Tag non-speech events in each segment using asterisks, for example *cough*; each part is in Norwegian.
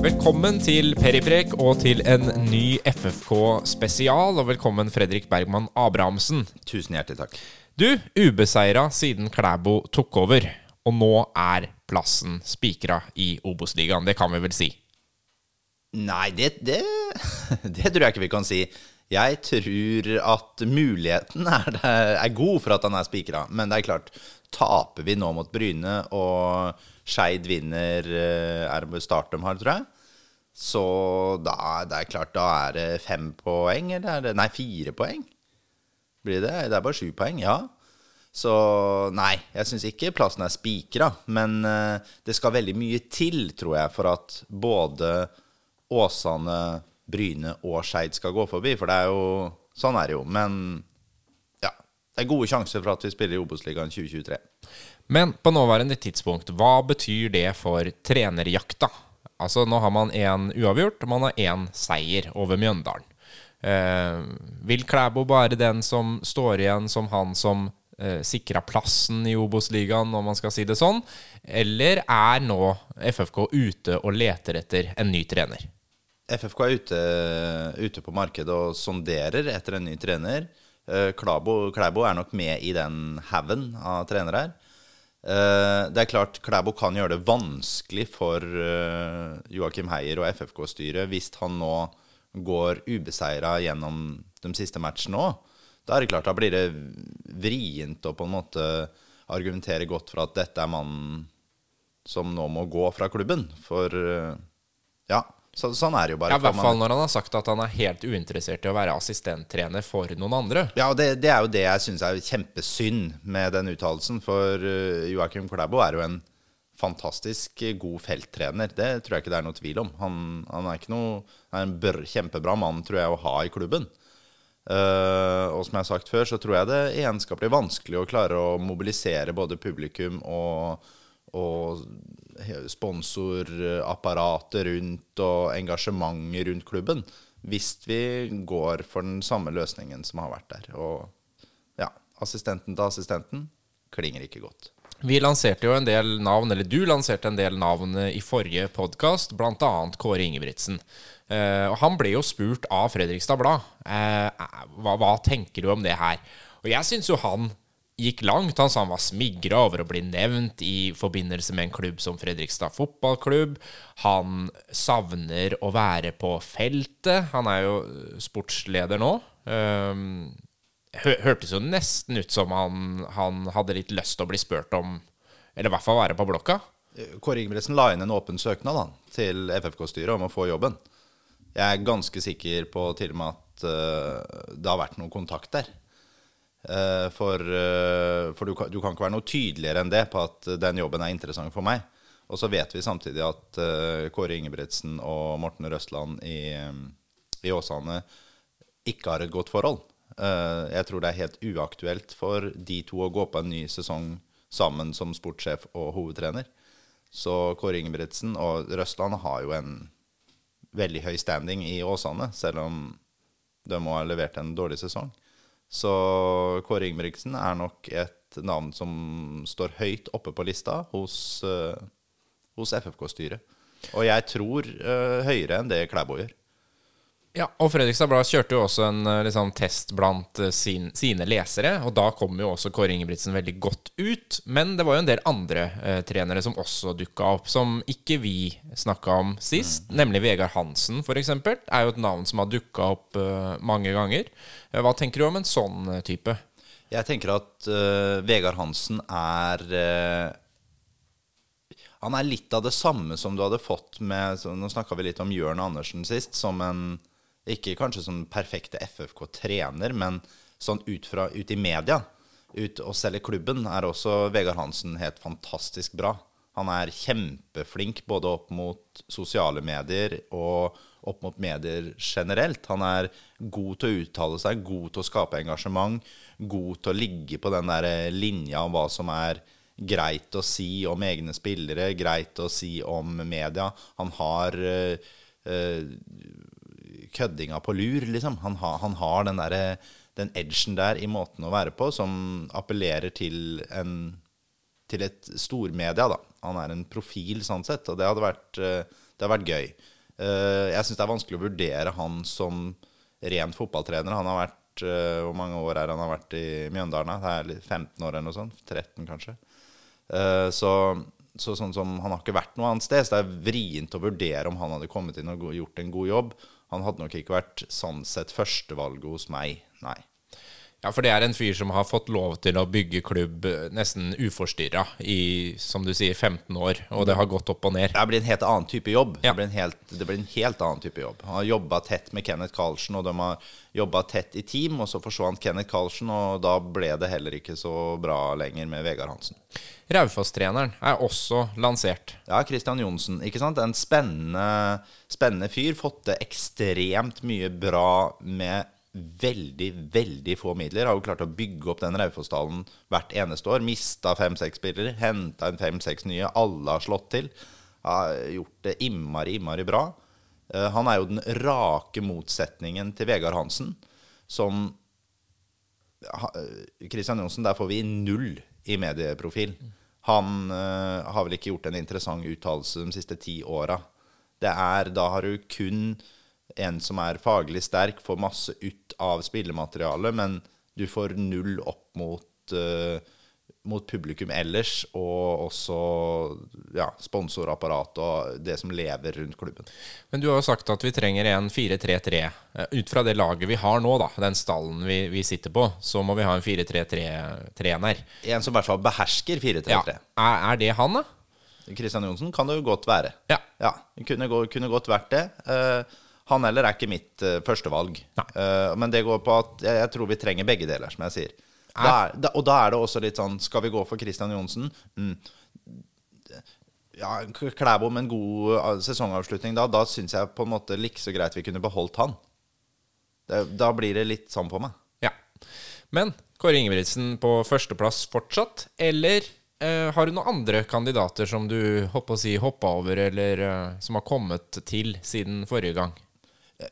Velkommen til Periprek og til en ny FFK-spesial. Og velkommen Fredrik Bergman Abrahamsen. Tusen hjertelig takk. Du, ubeseira siden Klæbo tok over. Og nå er plassen spikra i Obos-ligaen. Det kan vi vel si? Nei, det, det, *laughs* det tror jeg ikke vi kan si. Jeg tror at muligheten er, er god for at han er spikra. Men det er klart, taper vi nå mot Bryne, og Skeid vinner eh, er det Startum har, tror jeg, så da det er klart, da er det fem poeng, eller er det Nei, fire poeng. Blir det? Det er bare sju poeng, ja. Så nei, jeg syns ikke plassen er spikra. Men uh, det skal veldig mye til, tror jeg, for at både Åsane, Bryne og Skeid skal gå forbi. For det er jo Sånn er det jo. Men ja, det er gode sjanser for at vi spiller i Obos-ligaen 2023. Men på nåværende tidspunkt, hva betyr det for trenerjakta? Altså, nå har man én uavgjort, og man har én seier over Mjøndalen. Eh, vil Klæbo være den som står igjen som han som eh, sikra plassen i Obos-ligaen, om man skal si det sånn? Eller er nå FFK ute og leter etter en ny trener? FFK er ute, ute på markedet og sonderer etter en ny trener. Eh, Klæbo er nok med i den haugen av trenere her. Eh, det er klart Klæbo kan gjøre det vanskelig for uh, Joakim Heier og FFK-styret hvis han nå går ubeseira gjennom de siste matchene òg. Da er det klart, da blir det vrient å på en måte argumentere godt for at dette er mannen som nå må gå fra klubben. For uh, ja, så, sånn er det jo bare. Ja, I hvert fall når han har sagt at han er helt uinteressert i å være assistenttrener for noen andre. Ja, og det, det er jo det jeg syns er kjempesynd med den uttalelsen. For uh, Joakim Klæbo er jo en fantastisk god felttrener. Det tror jeg ikke det er noe tvil om. Han, han er, noe, er en bør, kjempebra mann, tror jeg, å ha i klubben. Uh, og som jeg har sagt før, så tror jeg det igjen skal bli vanskelig å klare å mobilisere både publikum og, og sponsorapparatet rundt og engasjementet rundt klubben hvis vi går for den samme løsningen som har vært der. Og ja, assistenten til assistenten klinger ikke godt. Vi lanserte jo en del navn, eller du lanserte en del navn i forrige podkast, bl.a. Kåre Ingebrigtsen. Uh, han ble jo spurt av Fredrikstad Blad uh, hva, hva tenker du om det her. Og jeg syns jo han gikk langt. Han sa han var smigra over å bli nevnt i forbindelse med en klubb som Fredrikstad fotballklubb. Han savner å være på feltet. Han er jo sportsleder nå. Um, hørtes jo nesten ut som han, han, hadde litt lyst til å bli spurt om Eller i hvert fall være på blokka. Kåre Ingebrigtsen la inn en åpen søknad da, til FFK-styret om å få jobben. Jeg er ganske sikker på til og med at uh, det har vært noen kontakt der. Eh, for, eh, for du, kan, du, kan ikke være noe tydeligere enn det på at den jobben er interessant for meg. Og så vet vi samtidig at Kåre Ingebrigtsen og Morten Røstland i, i, Åsane ikke har et godt forhold. Jeg tror det er helt uaktuelt for de to å gå på en ny sesong sammen som sportssjef og hovedtrener. Så Kåre Ingebrigtsen og Røstland har jo en veldig høy standing i Åsane, selv om de må ha levert en dårlig sesong. Så Kåre Ingebrigtsen er nok et navn som står høyt oppe på lista hos, uh, hos FFK-styret. Og jeg tror uh, høyere enn det Klæbo gjør. Ja, og Fredrikstad Blad kjørte jo også en eh, liksom, test blant sin, sine lesere. Og da kom jo også Kåre Ingebrigtsen veldig godt ut. Men det var jo en del andre eh, trenere som også dukka opp, som ikke vi snakka om sist. Mm. Nemlig Vegard Hansen, f.eks. Er jo et navn som har dukka opp eh, mange ganger. Eh, hva tenker du om en sånn eh, type? Jeg tenker at uh, Vegard Hansen er uh, Han er litt av det samme som du hadde fått med Nå snakka vi litt om Jørn Andersen sist, som en ikke kanskje som perfekte FFK-trener, men sånn ut, fra, ut i media, ut og selge klubben, er også Vegard Hansen helt fantastisk bra. Han er kjempeflink både opp mot sosiale medier og opp mot medier generelt. Han er god til å uttale seg, god til å skape engasjement, god til å ligge på den der linja om hva som er greit å si om egne spillere, greit å si om media. Han har øh, uh, køddinga på lur, liksom. Han, ha, han har den, der, den edgen der i måten å være på som appellerer til, en, til et stormedia, da. Han er en profil sånn sett, og det hadde vært, det hadde vært gøy. Eh, jeg syns det er vanskelig å vurdere han som ren fotballtrener. Han har vært eh, Hvor mange år er han har vært i Mjøndalen? Det er 15 år eller noe sånt? 13, kanskje. Eh, så, så sånn som han har ikke vært noe annet sted, så det er vrient å vurdere om han hadde kommet inn og gjort en god jobb. Han hadde nok ikke vært sånn sett førstevalget hos meg, nei. Ja, for det er en fyr som har fått lov til å bygge klubb eh, nesten uforstyrra i, som du sier, 15 år, og det har gått opp og ned. Det blir en helt annen type jobb. Ja. Det, blir en helt, det blir en helt annen type jobb. Han har jobba tett med Kenneth Carlsen, og de har jobba tett i team. Og så forsvant Kenneth Carlsen, og da ble det heller ikke så bra lenger med Vegard Hansen. Raufoss-treneren er også lansert. Ja, Christian Johnsen. ikke sant? En spennende, spennende fyr. Fått til ekstremt mye bra med veldig, veldig få midler. Har jo klart å bygge opp den Raufoss-stallen hvert eneste år. Mista fem-seks spillere, henta inn fem-seks nye. Alle har slått til. Har gjort det innmari, innmari bra. Eh, Han er jo den rake motsetningen til Vegard Hansen, som Kristian eh, Johnsen, der får vi null i medieprofil. Han eh, har vel ikke gjort en interessant uttalelse de siste ti åra. Da har du kun en som er faglig sterk, får masse ut av spillematerialet, men du får null opp mot, uh, mot publikum ellers, og også ja, sponsorapparat og det som lever rundt klubben. Men du har jo sagt at vi trenger en 4-3-3. Eh, Ut fra det laget vi har nå, da, den stallen vi, vi sitter på, så må vi ha en 4-3-3-trener. En som i hvert fall behersker 4-3-3. Ja. Er, er det han, da? Kristian Johnsen kan det jo godt være. Ja. Ja, kunne, kunne godt vært det. Eh, han heller er ikke mitt uh, førstevalg. Nei. Eh, men det går på at jeg, jeg tror vi trenger begge deler, som jeg sier. Da er, da, og da er det også litt sånn Skal vi gå for Christian Johnsen? Mm. Ja, Klæbo med en god uh, sesongavslutning da, da syns jeg på en måte like så greit vi kunne beholdt han. Det, da blir det litt sånn på meg. Ja. Men Kåre Ingebrigtsen på førsteplass fortsatt, eller Uh, har du noen andre kandidater som du håper å si hoppa over, eller uh, som har kommet til siden forrige gang?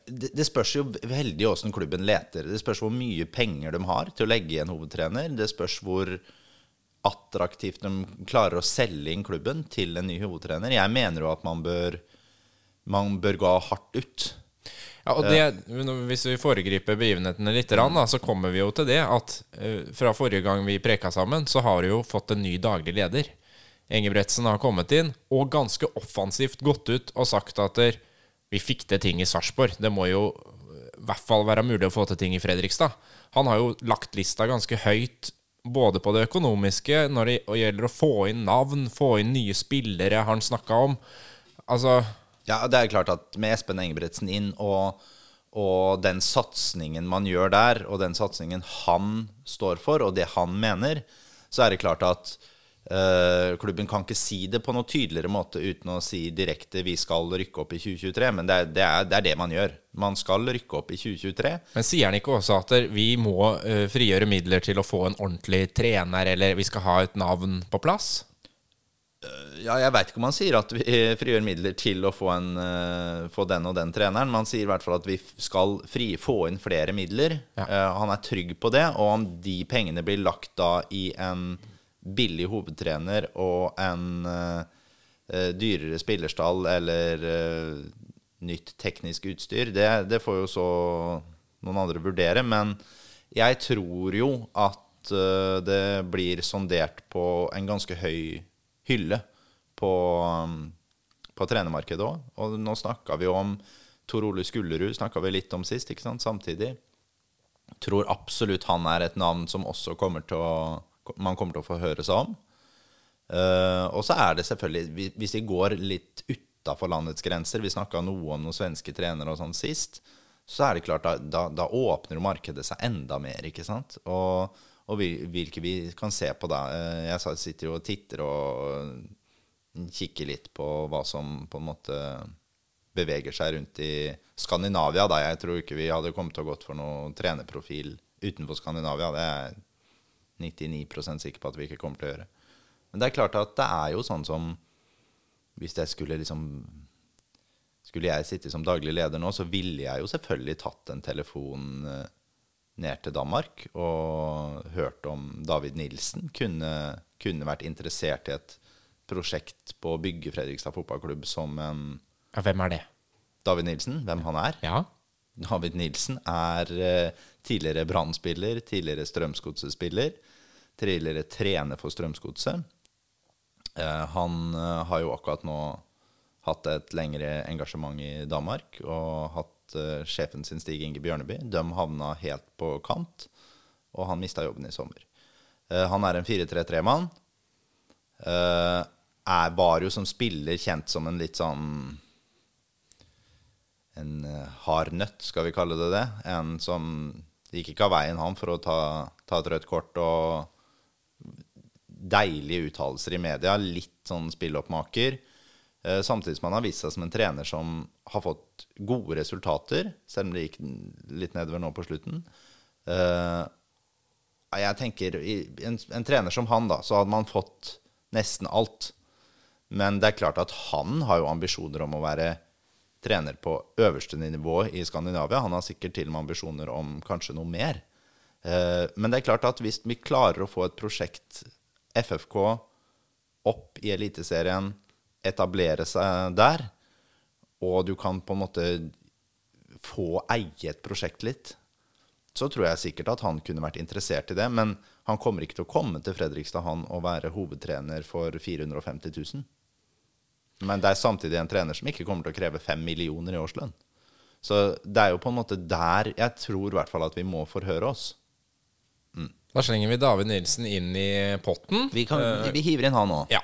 Det, det spørs jo veldig åssen klubben leter. Det spørs hvor mye penger de har til å legge i en hovedtrener. Det spørs hvor attraktivt de klarer å selge inn klubben til en ny hovedtrener. Jeg mener jo at man bør, man bør gå hardt ut. Ja, og det, Hvis vi foregriper begivenhetene litt, da, så kommer vi jo til det at eh, fra forrige gang vi preka sammen, så har vi jo fått en ny daglig leder. Engebretsen har kommet inn og ganske offensivt gått ut og sagt at vi fikk til ting i Sarpsborg. Det må jo eh, i hvert fall være mulig å få til ting i Fredrikstad. Han har jo lagt lista ganske høyt både på det økonomiske, når det gjelder å få inn navn, få inn nye spillere han snakka om. Altså Ja, det er klart at med Espen Engebretsen inn og, og den satsingen man gjør der, og den satsingen han står for, og det han mener, så er det klart at klubben kan ikke si det på noe tydeligere måte uten å si direkte 'vi skal rykke opp i 2023', men det er det, er, det, er det man gjør. Man skal rykke opp i 2023. Men sier han ikke også at vi må eh, frigjøre midler til å få en ordentlig trener, eller vi skal ha et navn på plass? Ja, jeg veit ikke om han sier at vi *laughs* frigjør midler til å få, en, uh, få den og den treneren. Man sier i hvert fall at vi skal fri, få inn flere midler. Ja. Uh, han er trygg på det. Og om de pengene blir lagt da i en billig hovedtrener og en uh, dyrere spillerstall eller uh, nytt teknisk utstyr, det, det får jo så noen andre vurdere. Men jeg tror jo at uh, det blir sondert på en ganske høy hylle på, um, på trenermarkedet òg. Og nå snakka vi jo om Tor Ole Skullerud, snakka vi litt om sist, ikke sant, samtidig. Tror absolutt han er et navn som også kommer til å, man kommer til å få høre seg om. Uh, og så er det selvfølgelig, hvis vi går litt utafor landets grenser Vi snakka noe om noen svenske trenere og sånn sist. Så er det klart, da, da, da åpner jo markedet seg enda mer, ikke sant? Og, og vi- hvilke vi kan se på da. Eh, Jeg sitter jo og titter og kikker litt på hva som på en måte beveger seg rundt i Skandinavia. Da. Jeg tror ikke vi hadde kommet til å gått for noen trenerprofil utenfor Skandinavia. Det er 99% sikker på at vi ikke kommer til å gjøre. Men det er klart at det er jo sånn som Hvis jeg skulle liksom Skulle jeg sitte som daglig leder nå, så ville jeg jo selvfølgelig tatt en telefon eh, ned til Danmark og hørt om David Nilsen kunne, kunne vært interessert i et prosjekt på å bygge Fredrikstad fotballklubb som en, Ja, hvem er det? David Nilsen, hvem han er? Ja. David Nilsen er eh, tidligere Brann-spiller, tidligere Strømsgodset-spiller, tidligere trener for Strømsgodset. Eh, han eh, har jo akkurat nå hatt et lengre engasjement i Danmark og hatt eh, sjefen sin Stig Inge Bjørneby. De havna helt på kant, og han mista jobben i sommer. Eh, han er en 4-3-3-mann. Eh, er, var jo som spiller kjent som en litt sånn en eh, hard nøtt, skal vi kalle det det. En som gikk ikke av veien han for å ta, ta et rødt kort og deilige uttalelser i media. Litt sånn spilloppmaker. Eh, samtidig som han har vist seg som en trener som har fått gode resultater, selv om det gikk litt nedover nå på slutten. Eh, jeg tenker en, en trener som han, da, så hadde man fått nesten alt. Men det er klart at han har jo ambisjoner om å være trener på øverste nivå i Skandinavia. Han har sikkert til og med ambisjoner om kanskje noe mer. Eh, men det er klart at hvis vi klarer å få et prosjekt, FFK, opp i Eliteserien, etablere seg der, og du kan på en måte få eie et prosjekt litt, så tror jeg sikkert at han kunne vært interessert i det. Men han kommer ikke til å komme til Fredrikstad han og være hovedtrener for 450 000. Men det er samtidig en trener som ikke kommer til å kreve fem millioner i årslønn. Så det er jo på en måte der jeg tror i hvert fall at vi må forhøre oss. Da slenger vi David Nilsen inn i potten. Vi, kan, vi hiver inn han òg. Ja.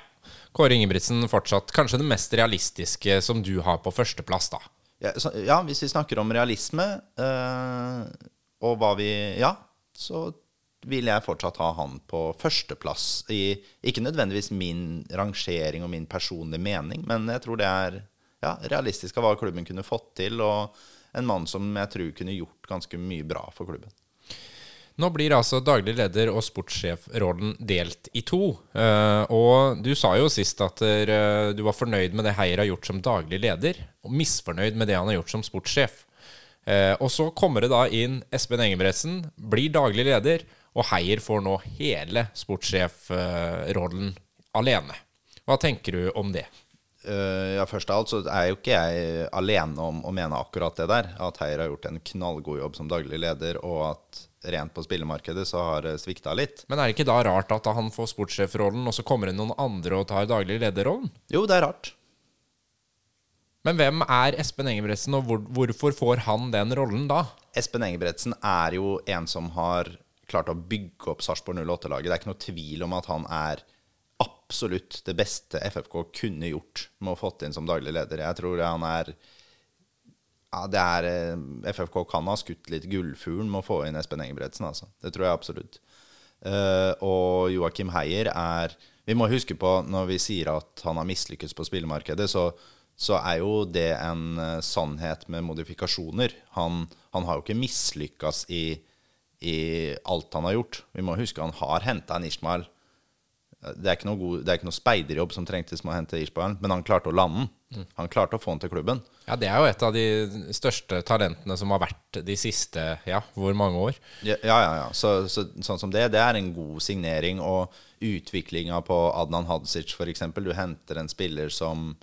Kåre Ingebrigtsen fortsatt kanskje det mest realistiske som du har på førsteplass, da. Ja, så, ja, hvis vi snakker om realisme øh, og hva vi Ja, så vil jeg fortsatt ha han på førsteplass. I, ikke nødvendigvis min rangering og min personlige mening, men jeg tror det er ja, realistisk av hva klubben kunne fått til, og en mann som jeg tror kunne gjort ganske mye bra for klubben. Nå blir altså daglig leder og sportssjefrollen delt i to. Eh, og du sa jo sist at eh, du var fornøyd med det Heier har gjort som daglig leder, og misfornøyd med det han har gjort som sportssjef. Eh, og så kommer det da inn Espen Engebretsen, blir daglig leder, og Heier får nå hele sportssjefrollen alene. Hva tenker du om det? Ja, Først av alt så er jo ikke jeg alene om å mene akkurat det der. At Heier har gjort en knallgod jobb som daglig leder, og at rent på spillemarkedet så har det svikta litt. Men er det ikke da rart at han får sportssjefrollen, og så kommer det noen andre og tar daglig lederrollen? Jo, det er rart. Men hvem er Espen Engebretsen, og hvor, hvorfor får han den rollen da? Espen Engebretsen er jo en som har klart å bygge opp Sarpsborg 08-laget. Det er ikke noe tvil om at han er absolutt det beste FFK kunne gjort med å fått inn som daglig leder. Jeg tror han er ja, det er FFK kan ha skutt litt gullfuglen med å få inn Espen Engebretsen, altså. Det tror jeg absolutt. Uh, og Joakim Heier er Vi må huske på, når vi sier at han har mislykkes på spillemarkedet, så, så er jo det en uh, sannhet med modifikasjoner. Han, han har jo ikke mislykkes i i alt han har gjort. Vi må huske han har henta en Ishmael. Det er ikke noe, god, det er ikke noe speiderjobb som trengtes med å hente Ishmael, men han klarte å lande den. Han klarte å få han til klubben. Ja, Det er jo et av de største talentene som har vært de siste ja, hvor mange år? Ja, ja, ja. Så, så, sånn som det, det er en god signering. Og utviklinga på Adnan Hadzic, f.eks. Du henter en spiller som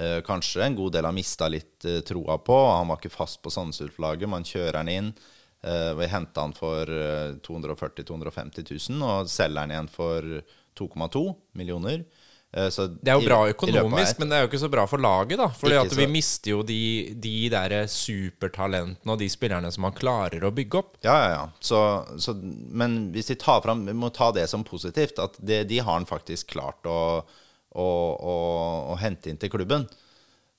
eh, kanskje en god del har mista litt eh, troa på. Han var ikke fast på Sandnes Ulf-laget. Man kjører han inn. Eh, vi henta han for 240 000-250 000 og selger han igjen for 2,2 millioner. Uh, det er jo bra økonomisk, men det er jo ikke så bra for laget, da. For vi mister jo de, de der supertalentene og de spillerne som man klarer å bygge opp. Ja, ja, ja. Så, så, men hvis vi tar fram Vi må ta det som positivt. At det, de har han faktisk klart å, å, å, å hente inn til klubben.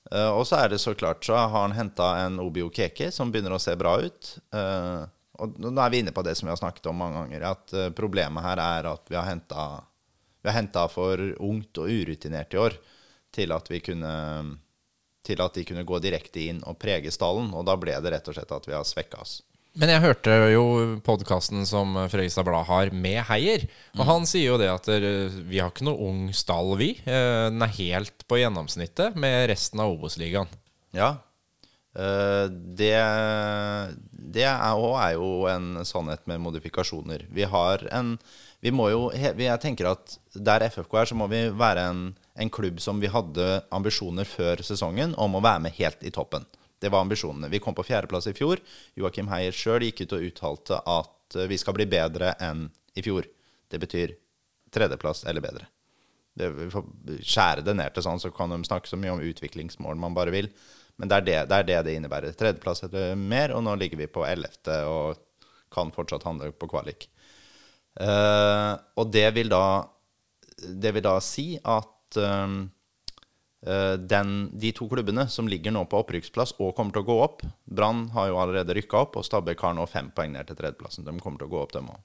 Uh, og så er det så klart så har han henta en Obio Keke som begynner å se bra ut. Uh, og nå er vi inne på det som vi har snakket om mange ganger, at uh, problemet her er at vi har henta for ungt og urutinert i år til at vi kunne til at de kunne gå direkte inn og prege stallen. Og da ble det rett og slett at vi har svekka oss. Men jeg hørte jo podkasten som Fredrikstad Blad har med Heier. Og mm. han sier jo det at vi har ikke noe ung stall, vi. Eh, den er helt på gjennomsnittet med resten av Obos-ligaen. Ja. Eh, det, det er jo en sannhet med modifikasjoner. Vi har en Vi må jo Jeg tenker at der FFK er, så må vi være en, en klubb som vi hadde ambisjoner før sesongen om å være med helt i toppen. Det var ambisjonene. Vi kom på fjerdeplass i fjor. Joakim Heier sjøl gikk ut og uttalte at eh, vi skal bli bedre enn i fjor. Det betyr tredjeplass eller bedre. Det, vi får skjære det ned til sånn, så kan de snakke så mye om utviklingsmål man bare vil. Men det er det det, er det, det innebærer. Tredjeplass eller mer, og nå ligger vi på ellevte og kan fortsatt handle på kvalik. Eh, og det vil da Det vil da si at eh, eh, den, de to klubbene som ligger nå på opprykksplass og kommer til å gå opp Brann har jo allerede rykka opp, og Stabæk har nå fem poeng ned til tredjeplassen. De kommer til å gå opp, dem òg.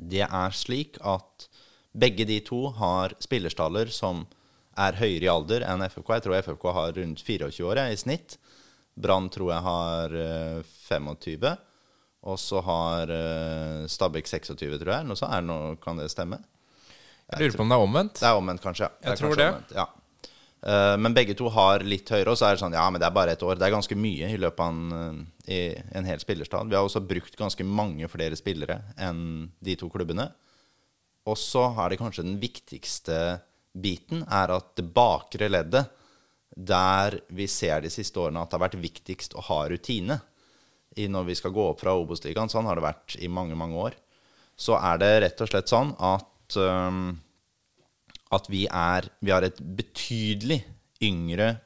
Det er slik at begge de to har spillerstaller som er høyere i alder enn FFK. Jeg tror FFK har rundt 24 år i snitt. Brann tror jeg har eh, 25. Og så har uh, Stabæk 26, tror jeg. Noe så er noe, kan det stemme? Jeg lurer på om det er omvendt. Det er omvendt, kanskje. ja. Jeg tror det. omvendt, ja. uh, men begge to har litt høyere, og så er det sånn Ja, men det er bare ett år. Det er ganske mye i løpet av en, eh, en hel spillerstad. Vi har også brukt ganske mange flere spillere enn de to klubbene. Og så er det kanskje den viktigste biten, er at det bakre leddet, der vi ser de siste årene at det har vært viktigst å ha rutine når vi skal gå opp fra Obos-ligaen, sånn har det vært i mange, mange år, så er det rett og slett sånn at um, at vi er Vi har et betydelig yngre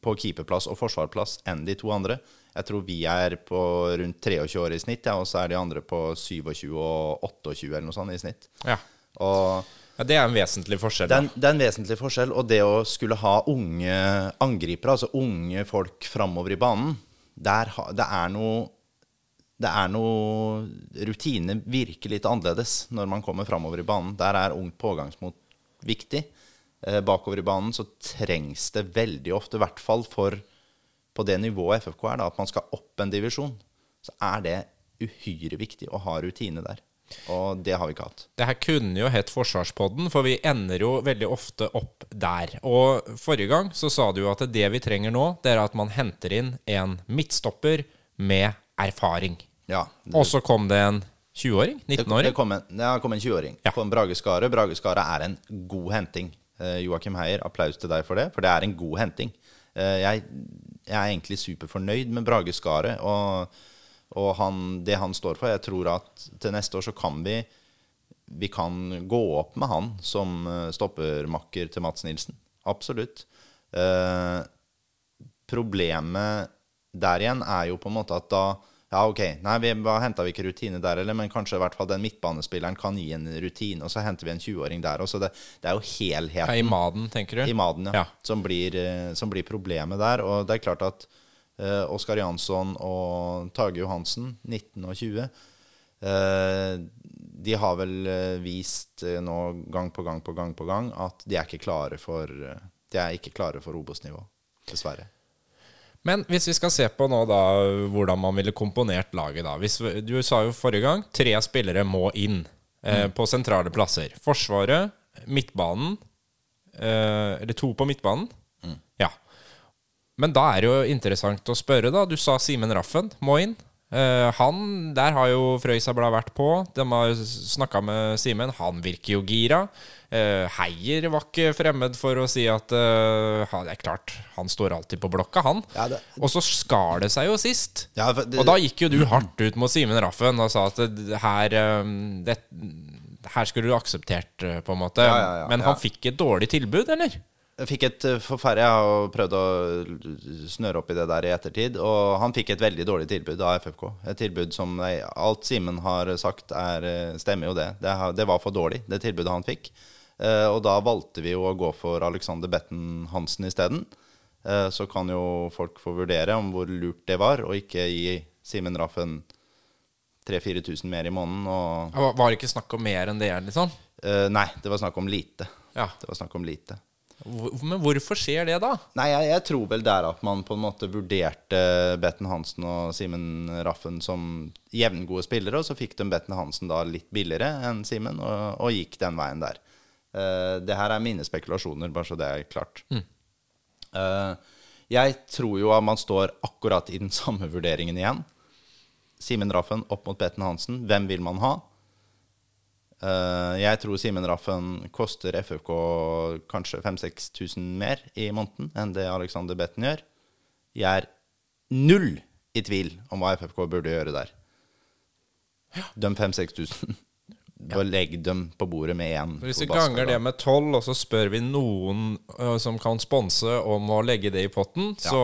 på keeperplass og forsvarplass enn de to andre. Jeg tror vi er på rundt 23 år i snitt, ja, og så er de andre på 27 og 28 eller noe sånt i snitt. Ja. Og ja, Det er en vesentlig forskjell. det er, en, det er en vesentlig forskjell. Og det å skulle ha unge angripere, altså unge folk framover i banen, der, det er noe det er noe Rutine virker litt annerledes når man kommer framover i banen. Der er ungt pågangsmot viktig. Eh, bakover i banen så trengs det veldig ofte, i hvert fall for på det nivået FFK er, da, at man skal opp en divisjon, så er det uhyre viktig å ha rutine der. Og det har vi ikke hatt. Det her kunne jo hett Forsvarspodden, for vi ender jo veldig ofte opp der. Og forrige gang så sa du jo at det vi trenger nå, det er at man henter inn en midtstopper med erfaring. Ja, Og så kom det en 20-åring? Det, det 19-åring? kom en, det en 20-åring. Ja. Kom Brage Skare. Brage Skare er en god henting. Eh, Joakim Heier, applaus til deg for det, for det er en god henting. Eh, jeg, jeg er egentlig superfornøyd med Brage Skare og, og han, det han står for. Jeg tror at til neste år så kan vi vi kan gå opp med han som eh, stoppermakker til Mats Nilsen. Absolutt. Eh, problemet der igjen er jo på en måte at da Ja, OK, nei, vi henta vi ikke rutine der heller, men kanskje i hvert fall den midtbanespilleren kan gi en rutine, og så henter vi en 20-åring der også. Det, det er jo Ja, helheten I Maden, tenker du? i Maden, ja. Ja. Som, blir, eh, som blir problemet der. Og det er klart at eh, Oskar Jansson og Tage Johansen, 19 og 20, eh, de har vel eh, vist eh, nå gang på gang på gang på gang at de er ikke klare for eh, De er ikke klare for Obos-nivå, dessverre. Men hvis vi skal se på nå da hvordan man ville komponert laget da hvis, Du sa jo forrige gang tre spillere må inn eh, på sentrale plasser. Forsvaret, midtbanen eh, Eller to på midtbanen. Ja. Men da er det jo interessant å spørre, da. Du sa Simen Raffen må inn. Uh, han, Der har jo Frøysabla vært på. De har snakka med Simen. Han virker jo gira. Uh, Heier var ikke fremmed for å si at uh, det er klart, han står alltid på blokka, han. Ja, det- Og så skar det seg jo sist. Ja, det- og da gikk jo du hardt ut mot Simen Raffen og sa at det, her det, her skulle du akseptert, på en måte. Ja, ja, ja, Men han fikk et dårlig tilbud, eller? Jeg fikk et eh, forferdelig Jeg har prøvd å snøre opp i det der i ettertid. Og han fikk et veldig dårlig tilbud av FFK. Et tilbud som Alt Simen har sagt, er, eh, stemmer jo det. Det, det var for dårlig, det tilbudet han fikk. Eh, og da valgte vi jo å gå for Alexander Betten Hansen isteden. Eh, så kan jo folk få vurdere om hvor lurt det var, og ikke gi Simen Raffen 3000-4000 mer i måneden. Og, Var det ikke snakk om mer enn det, liksom? eh, nei, det var snakk om lite. Ja. Det var snakk om lite. Men hvorfor skjer det, da? Nei, jeg, jeg tror vel det er at man på en måte vurderte Betten Hansen og Simen Raffen som jevngode spillere, og så fikk de Betten Hansen da litt billigere enn Simen, og, og gikk den veien der. Uh, det her er mine spekulasjoner, bare så det er klart. Eh, jeg tror jo at man står akkurat i den samme vurderingen igjen. Simen Raffen opp mot Betten Hansen. Hvem vil man ha? Eh, jeg tror Simen Raffen koster FFK kanskje 5000-6000 mer i måneden enn det Alexander Betten gjør. Jeg er null i tvil om hva FFK burde gjøre der. De 5000-6000. Ja. *laughs* Legg dem på bordet med én. Hvis vi ganger det med tolv, og så spør vi noen uh, som kan sponse om å legge det i potten, ja. så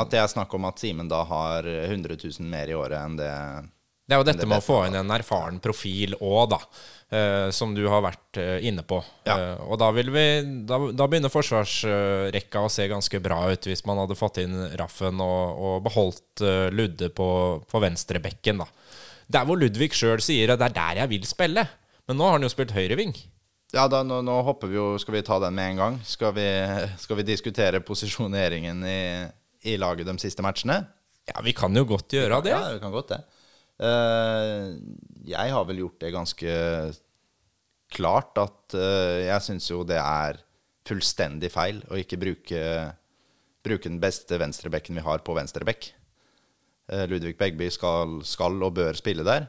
At det er snakk om at Simen da har 100 000 mer i året enn det Det er jo dette med å få inn en erfaren profil òg, da. Uh, som du har vært uh, inne på. Ja. og da, vil vi, da, da begynner forsvarsrekka å se ganske bra ut, hvis man hadde fått inn Raffen og, og beholdt Ludde på, på venstrebekken, da. Der hvor Ludvig sjøl sier at det er der jeg vil spille. Men nå har han jo spilt høyreving. Ja, da, nå, nå, hopper vi jo Skal vi ta den med en gang? Skal vi, skal vi diskutere posisjoneringen i, i, laget de siste matchene? Ja, vi kan jo godt gjøre det. Ja, vi kan godt det. Uh, jeg har vel gjort det ganske klart at uh, jeg syns jo det er fullstendig feil å ikke bruke, bruke den beste venstrebekken vi har, på venstrebekk. Eh, Ludvig Begby skal, skal, og bør spille der.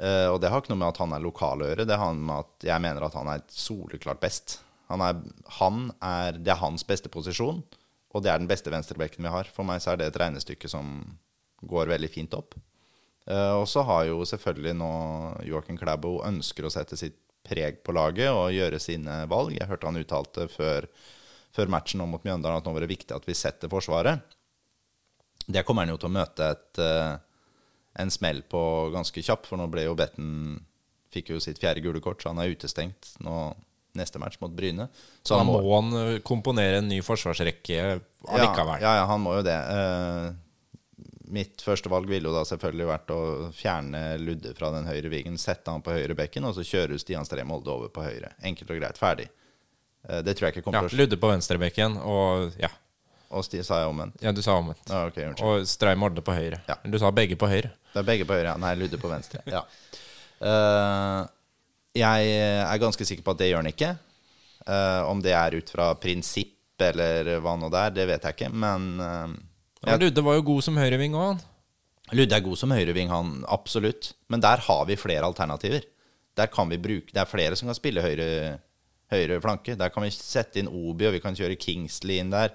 Eh, og det har ikke noe med at han er lokal å gjøre, det har med at jeg mener at han er soleklart best. Han er, han er, det er hans beste posisjon, og det er den beste venstrebekken vi har. For meg så er det et regnestykke som går veldig fint opp. Eh, og så har jo selvfølgelig nå Joakim Klæbo ønsker å sette sitt preg på laget og gjøre sine valg. Jeg hørte han uttalte før, før matchen mot Mjøndalen at nå var det viktig at vi setter Forsvaret. Det kommer han jo til å møte et, uh, en smell på ganske kjapp, for nå ble jo Betten Fikk jo sitt fjerde gule kort, så han er utestengt nå neste match mot Bryne. Så da må han eh, komponere en ny forsvarsrekke allikevel. Ja, ja, ja, han må jo det. Uh, mitt første valg ville jo da selvfølgelig vært å fjerne Ludde fra den høyre vingen, sette han på høyre bekken, og så kjøre Stian Stree Molde over på høyre. Enkelt og greit. Ferdig. Uh, det tror jeg ikke kommer ja, til å Ludde på venstrebekken og ja, og Sti sa jeg omvendt? Ja, du sa omvendt. Ah, okay, og Strei Molde på høyre. Ja. Du sa begge på høyre. Det er begge på høyre, ja. Nei, Ludde på venstre. ja. Uh, jeg er ganske sikker på at det gjør han ikke. Uh, om det er ut fra prinsipp eller hva nå det er, det vet jeg ikke, men uh, ja, Ludde var jo god som høyreving òg, han. Ludde er god som høyreving, han. Absolutt. Men der har vi flere alternativer. Der kan vi bruke Det er flere som kan spille høyre, høyre flanke. Der kan vi sette inn Obi, og vi kan kjøre Kingsley inn der.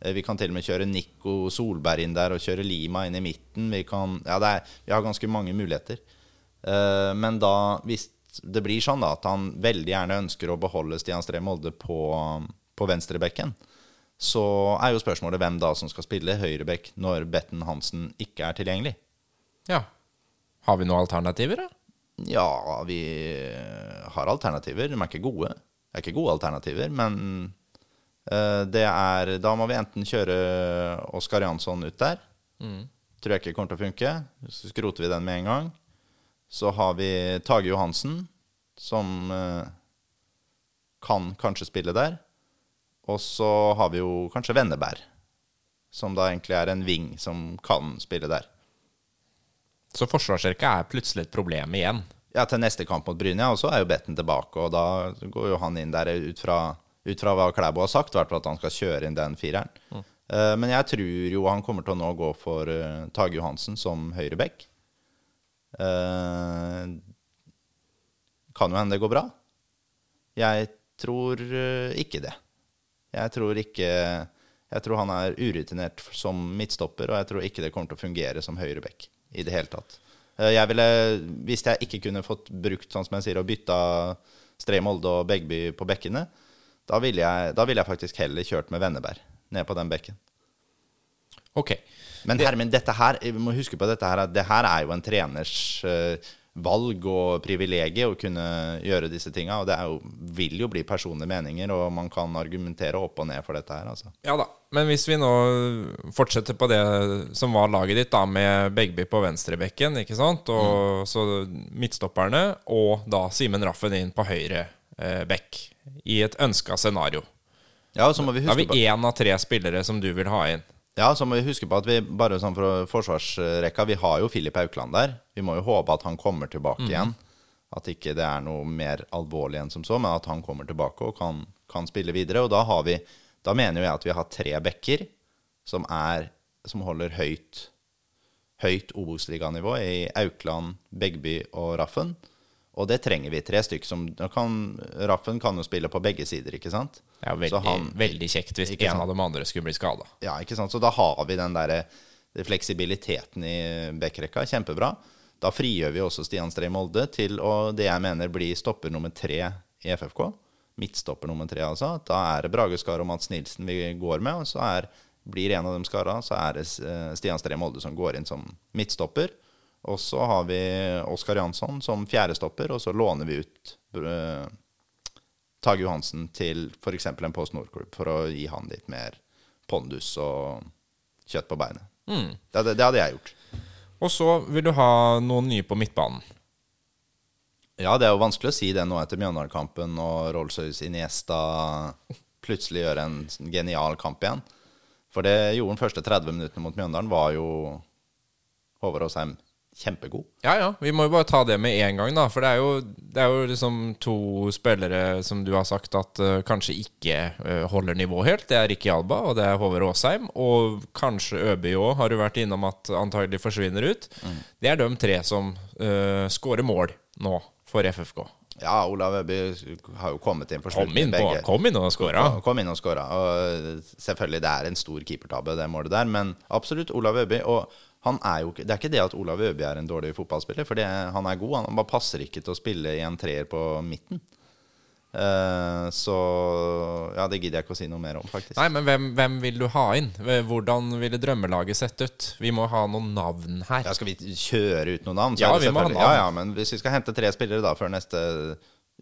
Eh, vi kan til og med kjøre Nico Solberg inn der og kjøre Lima inn i midten. Vi, kan, ja, er, vi har ganske mange muligheter. Uh, men da, hvis det blir sånn da, at han veldig gjerne ønsker å beholde Stian Stree Molde på, på venstrebekken, så er jo spørsmålet hvem da som skal spille høyrebekk når Betten Hansen ikke er tilgjengelig. Ja. Har vi noen alternativer, da? Ja, vi har alternativer. De er ikke gode. Det er ikke gode alternativer, men Eh, det er Da må vi enten kjøre Oskar Jansson ut der. Mm. Tror jeg ikke kommer til å funke. Så skroter vi den med en gang. Så har vi Tage Johansen, som uh, kan kanskje spille der. Og så har vi jo kanskje Venneberg, som da egentlig er en ving som kan spille der. Så forsvarsrekka er plutselig et problem igjen? Ja, til neste kamp mot Bryne, og så er jo Betten tilbake, og da går jo han inn der ut fra ut fra hva Klæbo har sagt, hvert fall at han skal kjøre inn den fireren. Mm. Uh, men jeg tror jo han kommer til å nå gå for uh, Tage Johansen som høyreback. Uh, kan jo hende det går bra. Jeg tror ikke det. Jeg tror ikke Jeg tror han er urutinert som midtstopper, og jeg tror ikke det kommer til å fungere som høyreback i det hele tatt. Jeg ville, hvis jeg ikke kunne fått brukt, sånn som jeg sier, og bytta Stray Molde og Begby på bekkene, da ville jeg, vil jeg, faktisk heller kjørt med Venneberg ned på den bekken. Ok. Men Hermin, dette her, vi må huske på dette her, det her er jo en treners uh, valg og privilegium å kunne gjøre disse tinga. Og det jo, vil jo bli personlige meninger, og man kan argumentere opp og ned for dette her. Altså. Ja da, men hvis vi nå fortsetter på det som var laget ditt, da, med Begby på venstrebekken, ikke sant, og mm. så midtstopperne, og da Simen Raffen inn på høyre eh, bekk i et ønska scenario. Ja, så må vi huske Da har vi én av tre spillere som du vil ha inn. Ja, så må vi huske på at vi bare sånn for forsvarsrekka Vi har jo Filip Aukland der. Vi må jo håpe at han kommer tilbake mm. igjen. At ikke det er noe mer alvorlig enn som så, men at han kommer tilbake og kan, kan spille videre. Og da har vi Da mener jeg at vi har tre backer som er Som holder høyt høyt Obos-liganivå i Aukland, Begby og Raffen. Og det trenger vi. Tre stykker som kan, Raffen kan jo spille på begge sider, ikke sant? Ja, Så veldig, han- veldig kjekt hvis en sant? av de andre skulle bli skada. Ja, ikke sant? Så da har vi den der fleksibiliteten i backrekka. Kjempebra. Da frigjør vi også Stian Stree Molde til å det jeg mener blir stopper nummer tre i FFK. Midtstopper nummer tre, altså. Da er det Brage Skar og Mats Nilsen vi går med. Og så er, blir en av dem skara, så er det eh, Stian Stree Molde som går inn som midtstopper. Og så har vi Oskar Jansson som fjerdestopper, og så låner vi ut eh, Tage Johansen til f.eks. en Post Nord-klubb for å gi han litt mer pondus og kjøtt på beinet. Det, hadde- det hadde jeg gjort. Og så vil du ha noen nye på midtbanen. Ja, det er jo vanskelig å si det nå etter Mjøndalen-kampen og Rolls-Royce Iniesta plutselig gjør en genial kamp igjen. For det gjorde den første 30 minuttene mot Mjøndalen, var jo Håvard Aasheim kjempegod. Ja, ja. Vi må jo bare ta det med en gang, da. For det er jo, det er jo liksom to spillere som du har sagt at uh, kanskje ikke uh, holder nivå helt. Det er Ricky Alba, og det er Håvard Aasheim. Og kanskje Øby òg, har du vært innom at antagelig forsvinner ut. Det er de tre som uh, skårer mål nå for FFK. Ja, Olav Øby har jo kommet inn for Kom slutten. inn, på, begge. kom inn og skåra. Kom- Kom inn og skåra. Og selvfølgelig, det er en stor keepertabbe, det målet der. Men absolutt, Olav Øby. Og jo Det er ikke det at Olav Øby er en dårlig fotballspiller, for det, han er god. Han bare passer ikke til å spille i en treer på midten. Uh, så Ja, det gidder jeg ikke å si noe mer om, faktisk. Nei, men hvem, hvem vil du ha inn? Hvordan ville drømmelaget sett ut? Vi må ha noen navn her. Ja, skal vi kjøre ut noen navn? Ja, vi må ha navn. Ja, ja, men hvis vi skal hente tre spillere da før neste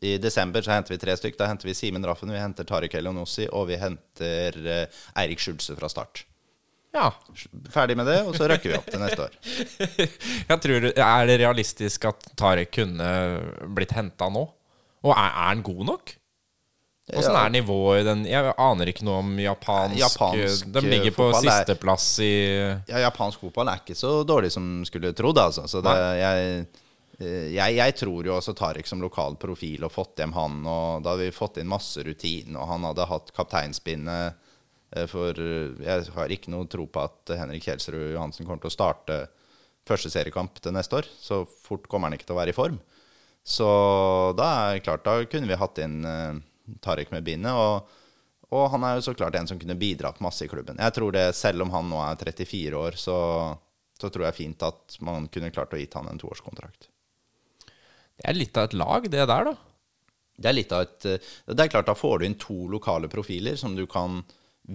I desember så henter vi tre stykk. Da henter vi Simen Raffen, vi henter Tariq Elionossi, og vi henter eh, Eirik Skjulse fra start. Ja. Ferdig med det, og så røkker vi opp til neste år. *laughs* Jeg tror, Er det realistisk at Tarek kunne blitt henta nå? Og er, er han god nok? Åssen er nivået i den Jeg aner ikke noe om japansk, Japansk, De ligger på sisteplass i Ja, japansk fotball er ikke så dårlig som skulle trodd, altså. Så det, jeg, eh, jeg, jeg tror jo også Tariq som lokal profil og fått hjem han, og da hadde vi fått inn masse rutine, og han hadde hatt kapteinspinnet for eh, Jeg har ikke noe tro på at Henrik Kjelsrud Johansen kommer til å starte første seriekamp til neste år. Så fort kommer han ikke til å være i form. Så da er det klart, da kunne vi hatt inn Tarek Tariq med bindet. Og, og han er jo så klart en som kunne bidratt masse i klubben. Jeg tror det, Selv om han nå er 34 år, så, så tror jeg fint at man kunne klart å gitt han en toårskontrakt. Det er litt av et lag, det der, da. Det er litt av et eh, Det er klart, da får du inn to lokale profiler som du kan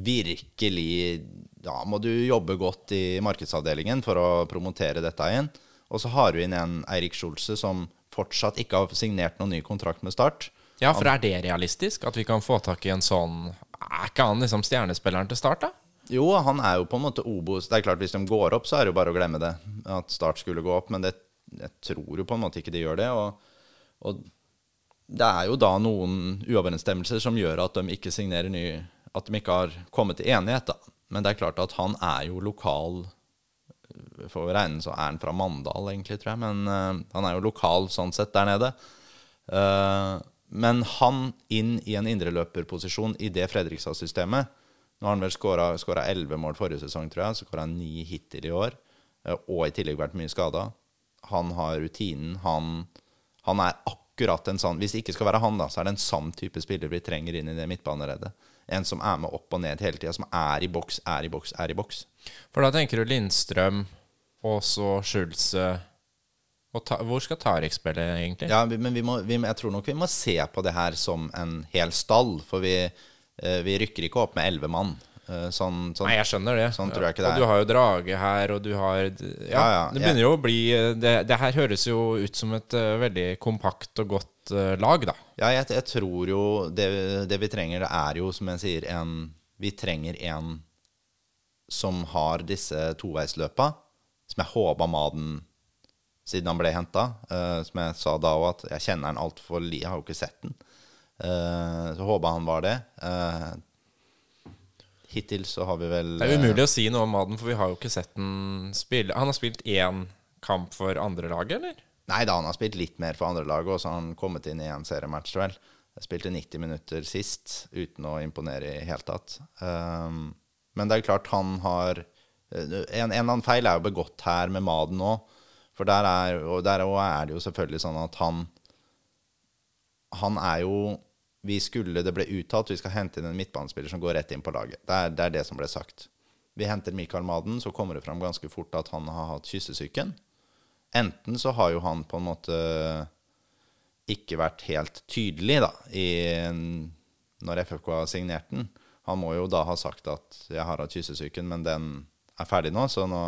virkelig Da må du jobbe godt i markedsavdelingen for å promotere dette igjen. Og så har du inn en Eirik Skjolse som fortsatt ikke har signert noen ny kontrakt med Start. Ja, for er det realistisk? At vi kan få tak i en sånn Er ikke han liksom stjernespilleren til start, da? Jo, han er jo på en måte Obos. Det er klart, hvis de går opp, så er det jo bare å glemme det. At Start skulle gå opp. Men det, jeg tror jo på en måte ikke de gjør det. Og, og det er jo da noen uoverensstemmelser som gjør at de ikke signerer ny At de ikke har kommet til enighet, da. Men det er klart at han er jo lokal For å regne så er han fra Mandal, egentlig, tror jeg. Men uh, han er jo lokal sånn sett der nede. Uh, men han inn i en indreløperposisjon i det Fredrikstad-systemet Nå har han vel skåra 11 mål forrige sesong, tror jeg. Så skåra han 9 hittil i år. Uh, Og i tillegg vært mye skada. Han har rutinen. Han, han er akkurat en sånn Hvis det ikke skal være han, da, så er det en sann type spiller vi trenger inn i det midtbanereddet. En som er med opp og ned hele tida. Som er i boks, er i boks, er i boks. For da tenker du Lindstrøm, og så Schulze og ta, Hvor skal Tariq spille, egentlig? Ja, men vi må, vi, jeg tror nok vi må se på det her som en hel stall. For vi, eh, vi rykker ikke opp med elleve mann. Eh, Sånn, sånn. Nei, jeg skjønner det. Sånn tror jeg ikke det Og du har jo Drage her, og du har Ja, Ja, ja, det begynner begynner jo å bli det, det her høres jo ut som et uh, veldig kompakt og godt eh, lag, da. Ja, jeg, jeg tror jo det, det vi trenger, det er jo, som jeg sier, en Vi trenger en som har disse toveisløpa, som jeg håpa Maden siden han ble henta. som jeg sa da òg, at jeg kjenner han altfor li... Jeg har jo ikke sett den. Uh, så håpa han var det. Uh, hittil så har vi vel Det er umulig å si noe om Maden, for vi har jo ikke sett den spille. Han har spilt én kamp for andrelaget, eller? Nei da, han har spilt litt mer for andrelaget, og så har han kommet inn i en seriematch, vel. Jeg spilte 90 minutter sist, uten å imponere i hele tatt. Um, men det er klart han har En, en eller annen feil er jo begått her med Maden nå. For der er, og der er det jo selvfølgelig sånn at han han er jo vi skulle, Det ble uttalt vi skal hente inn en midtbanespiller som går rett inn på laget. Det er, det er det som ble sagt. Vi henter Mikael Maden, så kommer det fram ganske fort at han har hatt kyssesyken. Enten så har jo han på en måte ikke vært helt tydelig da, i, når FFK har signert den. Han må jo da ha sagt at 'jeg har hatt kyssesyken, men den er ferdig nå', så, nå,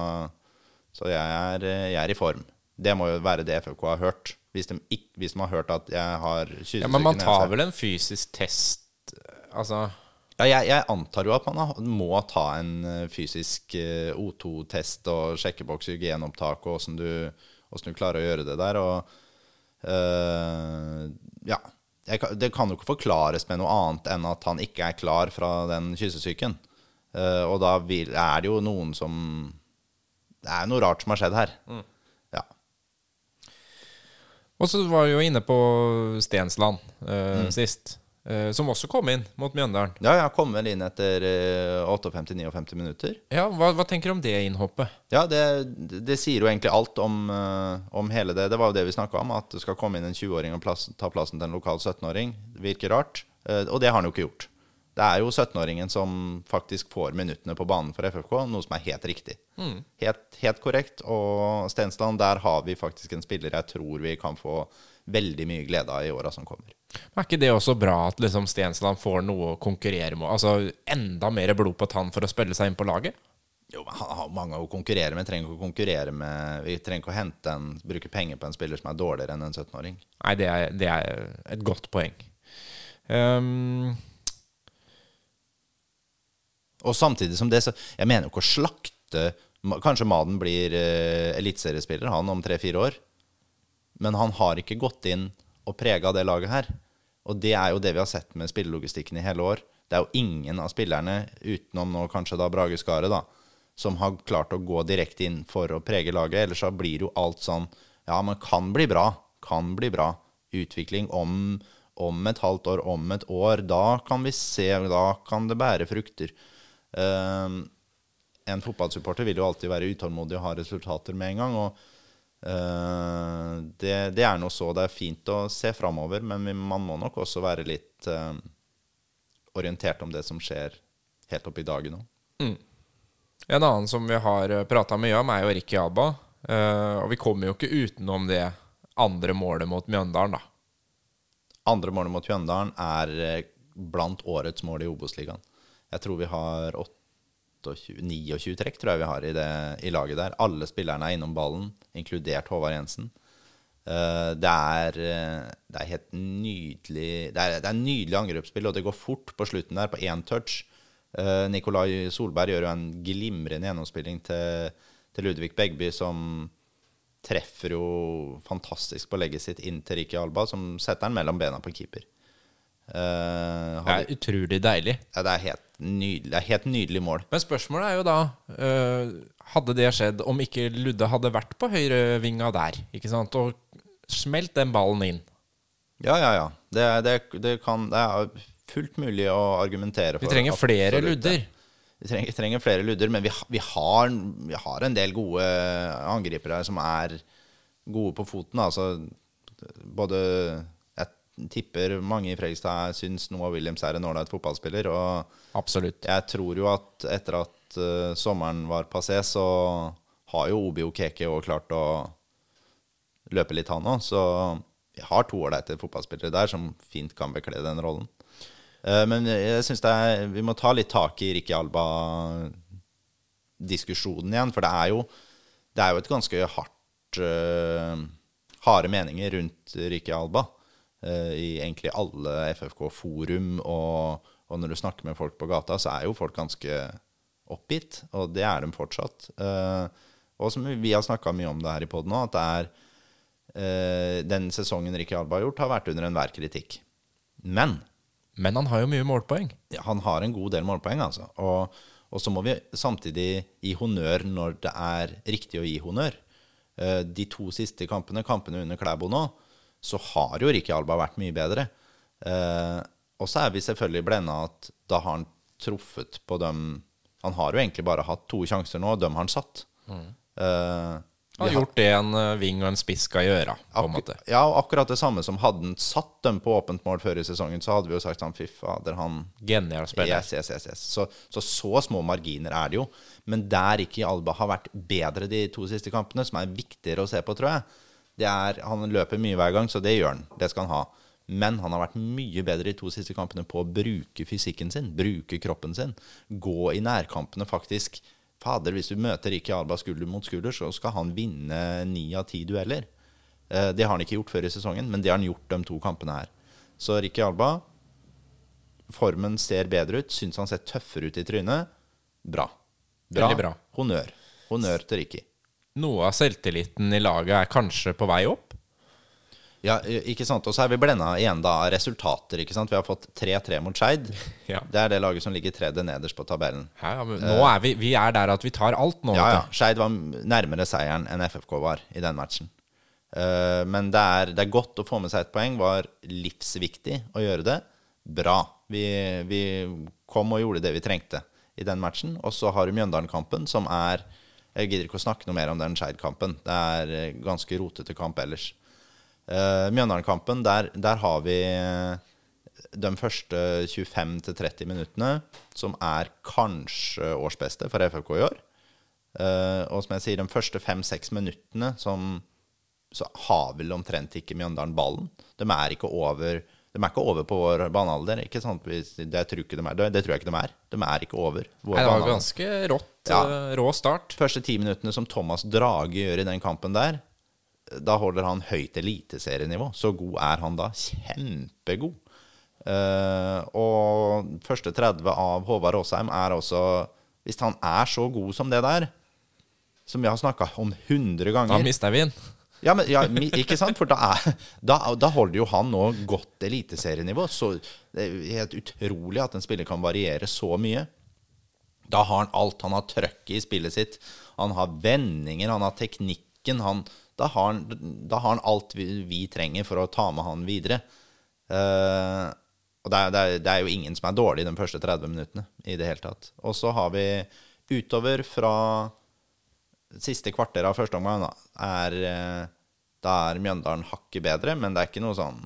så jeg, er, jeg, er, i form. Det må jo være det FFK har hørt. Hvis de, ikke, hvis de har hørt at jeg har kyssesyken Ja, Men man tar vel en fysisk test, altså ja, jeg, jeg, antar jo at man må ta en eh, fysisk eh, O2-test og sjekkeboks, på og åssen du, du, klarer å gjøre det der. Og øh, ja. Jeg, det kan jo ikke forklares med noe annet enn at han ikke er klar fra den kyssesyken. Uh, og da vil, er det jo noen som Det er noe rart som har skjedd her. Mm. Ja. Og så var vi jo inne på Stensland uh, mm. sist. Uh, som også kom inn mot Mjøndalen. Ja, jeg kom vel inn etter uh, 58-59 minutter. Ja, hva, hva, tenker du om det innhoppet? Ja, Det, det sier jo egentlig alt om, uh, om, hele det. Det var jo det vi snakka om, at det skal komme inn en 20-åring og plass, ta plassen til en lokal 17-åring. Det virker rart. Og det har han jo ikke gjort. Det er jo 17-åringen som faktisk får minuttene på banen for FFK, noe som er helt riktig. Mm. Helt, helt, korrekt. Og Stensland, der har vi faktisk en spiller jeg tror vi kan få veldig mye glede av i åra som kommer. Er ikke det også bra at liksom Stensland får noe å konkurrere med? Altså enda mer blod på tann for å spille seg inn på laget? Jo, Han har mange å konkurrere med. Trenger ikke å konkurrere med Vi trenger ikke å hente en, bruke penger på en spiller som er dårligere enn en 17-åring. Nei, det er, det er, et godt poeng. Um, og samtidig som det, så Jeg mener jo ikke å slakte Kanskje Maden blir uh, eliteseriespiller, han, om tre-fire år. Men han har ikke gått inn og prega det laget her. Og det er jo det vi har sett med spillelogistikken i hele år. Det er jo ingen av spillerne, utenom nå kanskje da Brage Skaret, da, som har klart å gå direkte inn for å prege laget. Ellers så blir jo alt sånn Ja, men kan bli bra. Kan bli bra. Utvikling om, om et halvt år, om et år. Da kan vi se. Da kan det bære frukter. Uh, en fotballsupporter vil jo alltid være utålmodig og ha resultater med en gang. og det, det, er nå så. Det er fint å se framover, men man må nok også være litt uh, orientert om det som skjer helt opp i dagen nå. Mm. En annen som vi har eh, prata mye om, er jo Ricky Abba. Uh, og vi kommer jo ikke utenom det andre målet mot Mjøndalen, da. Andre målet mot Mjøndalen er blant årets mål i Obos-ligaen. Jeg tror vi har åtte 29 trekk, tror jeg vi har i, det, i, laget der. Alle spillerne er innom ballen, inkludert Håvard Jensen. Uh, det, er, uh, det er helt nydelig Det er, det er nydelig angrepsspill, og det går fort på slutten der, på én touch. Uh, Nikolai Solberg gjør jo en glimrende gjennomspilling til, til Ludvig Begby, som treffer jo fantastisk på legget sitt inn til Riki Alba, som setter den mellom bena på keeper. Uh, det er utrolig deilig. Ja, det er helt nydelig, det er helt nydelig mål. Men spørsmålet er jo da uh, Hadde det skjedd om ikke Ludde hadde vært på høyrevinga der, ikke sant, og smelt den ballen inn? Ja, ja, ja. Det, det, det, kan, det er fullt mulig å argumentere for. Vi trenger flere ludder. Vi trenger, trenger, flere ludder, men vi, vi, har, vi, har, en del gode angripere som er gode på foten. Altså både tipper mange i Fredrikstad syns Noah Williams er en ålreit fotballspiller. Og Absolutt. jeg tror jo at etter at uh, sommeren var passé, så har jo Obi Okeke òg klart å løpe litt, han òg. Så vi har to ålreite fotballspillere der som fint kan bekle den rollen. Uh, men jeg syns vi må ta litt tak i Ricky Alba-diskusjonen igjen. For det er jo, det er jo et ganske hardt uh, harde meninger rundt Ricky Alba. Eh, i egentlig alle FFK-forum. Og, og, når du snakker med folk på gata, så er jo folk ganske oppgitt. Og det er de fortsatt. Eh, og som vi har snakka mye om det her i poden òg, at det er eh, den sesongen Ricky Alba har gjort, har vært under enhver kritikk. Men Men han har jo mye målpoeng. Ja, han har en god del målpoeng, altså. Og, og så må vi samtidig gi honnør når det er riktig å gi honnør. De to siste kampene, kampene under Klæbo nå, så har jo Ricky Alba vært mye bedre. Eh, og så er vi selvfølgelig blenda at da har han truffet på dem Han har jo egentlig bare hatt to sjanser nå, og dem har han satt. Mm. Eh, Har gjort det en uh, ving og en spiss skal gjøre, på en måte. Ja, og akkurat det samme som hadde han satt dem på åpent mål før i sesongen, så hadde vi jo sagt sånn, fy fader, han Genial spiller. Yes, yes, yes, yes. Så, så, så små marginer er det jo. Men der ikke Alba har vært bedre de to siste kampene, som er viktigere å se på, tror jeg er, Han løper mye hver gang, så det gjør han. Det skal han ha. Men han har vært mye bedre i to siste kampene på å bruke fysikken sin, bruke kroppen sin. Gå i nærkampene, faktisk. Fader, hvis du møter Ricky Alba skulder mot skulder, så skal han vinne ni av ti dueller. Eh, det har han ikke gjort før i sesongen, men det har han gjort de to kampene her. Så Ricky Alba Formen ser bedre ut. Syns han ser tøffere ut i trynet. Bra. Bra. Bra. Honnør. Honnør til Ricky. Noe av selvtilliten i laget er kanskje på vei opp? Ja, ikke sant. Og så er vi blenda igjen da av resultater. ikke sant? Vi har fått 3-3 mot Skeid. *laughs* Ja. Det er det laget som ligger tredje nederst på tabellen. Ja, ja, men nå er vi, vi er der at vi tar alt nå. Ja, ja. Skeid var nærmere seieren enn FFK var i den matchen. Eh, men det er, det er godt å få med seg et poeng. Var livsviktig å gjøre det. Bra. Vi, vi kom og gjorde det vi trengte i den matchen. Og så har du Mjøndalen-kampen, som er Jeg gidder ikke å snakke noe mer om den Skeid-kampen. Det er eh, ganske rotete kamp ellers. Uh, Mjøndalen-kampen, der, der har vi eh, de første 25-30 minuttene, som er kanskje årsbeste for FFK i år. Uh, og som jeg sier, de første fem-seks minuttene som, så har vel omtrent ikke Mjøndalen ballen. De er ikke over de er ikke over på vår banealder. Ikke sant? Det, tror de er. det, tror jeg ikke de er. De er ikke over vår Nei, det var ganske rått. Ja. eh, Rå start. Første ti minuttene som Thomas Drage gjør i den kampen der, da holder han høyt eliteserienivå. Så god er han da. Kjempegod. Uh, og første 30 av Håvard Aasheim er også Hvis han er så god som det der, som vi har snakka om 100 Da mister vi den. Ja, men, ja, ikke sant? For da, er, da, da holder jo han nå godt eliteserienivå. Så det er helt utrolig at en spiller kan variere så mye. Da har han alt. Han har trøkket i spillet sitt. Han har vendinger, han har teknikken. Han, da, har han, da har han alt vi, vi trenger for å ta med han videre. Uh, og det er, det, er, det er jo ingen som er dårlig de første 30 minuttene i det hele tatt. Og så har vi utover fra siste kvarter av første omgang, da, er, eh, da er Mjøndalen hakket bedre, men det er ikke noe sånn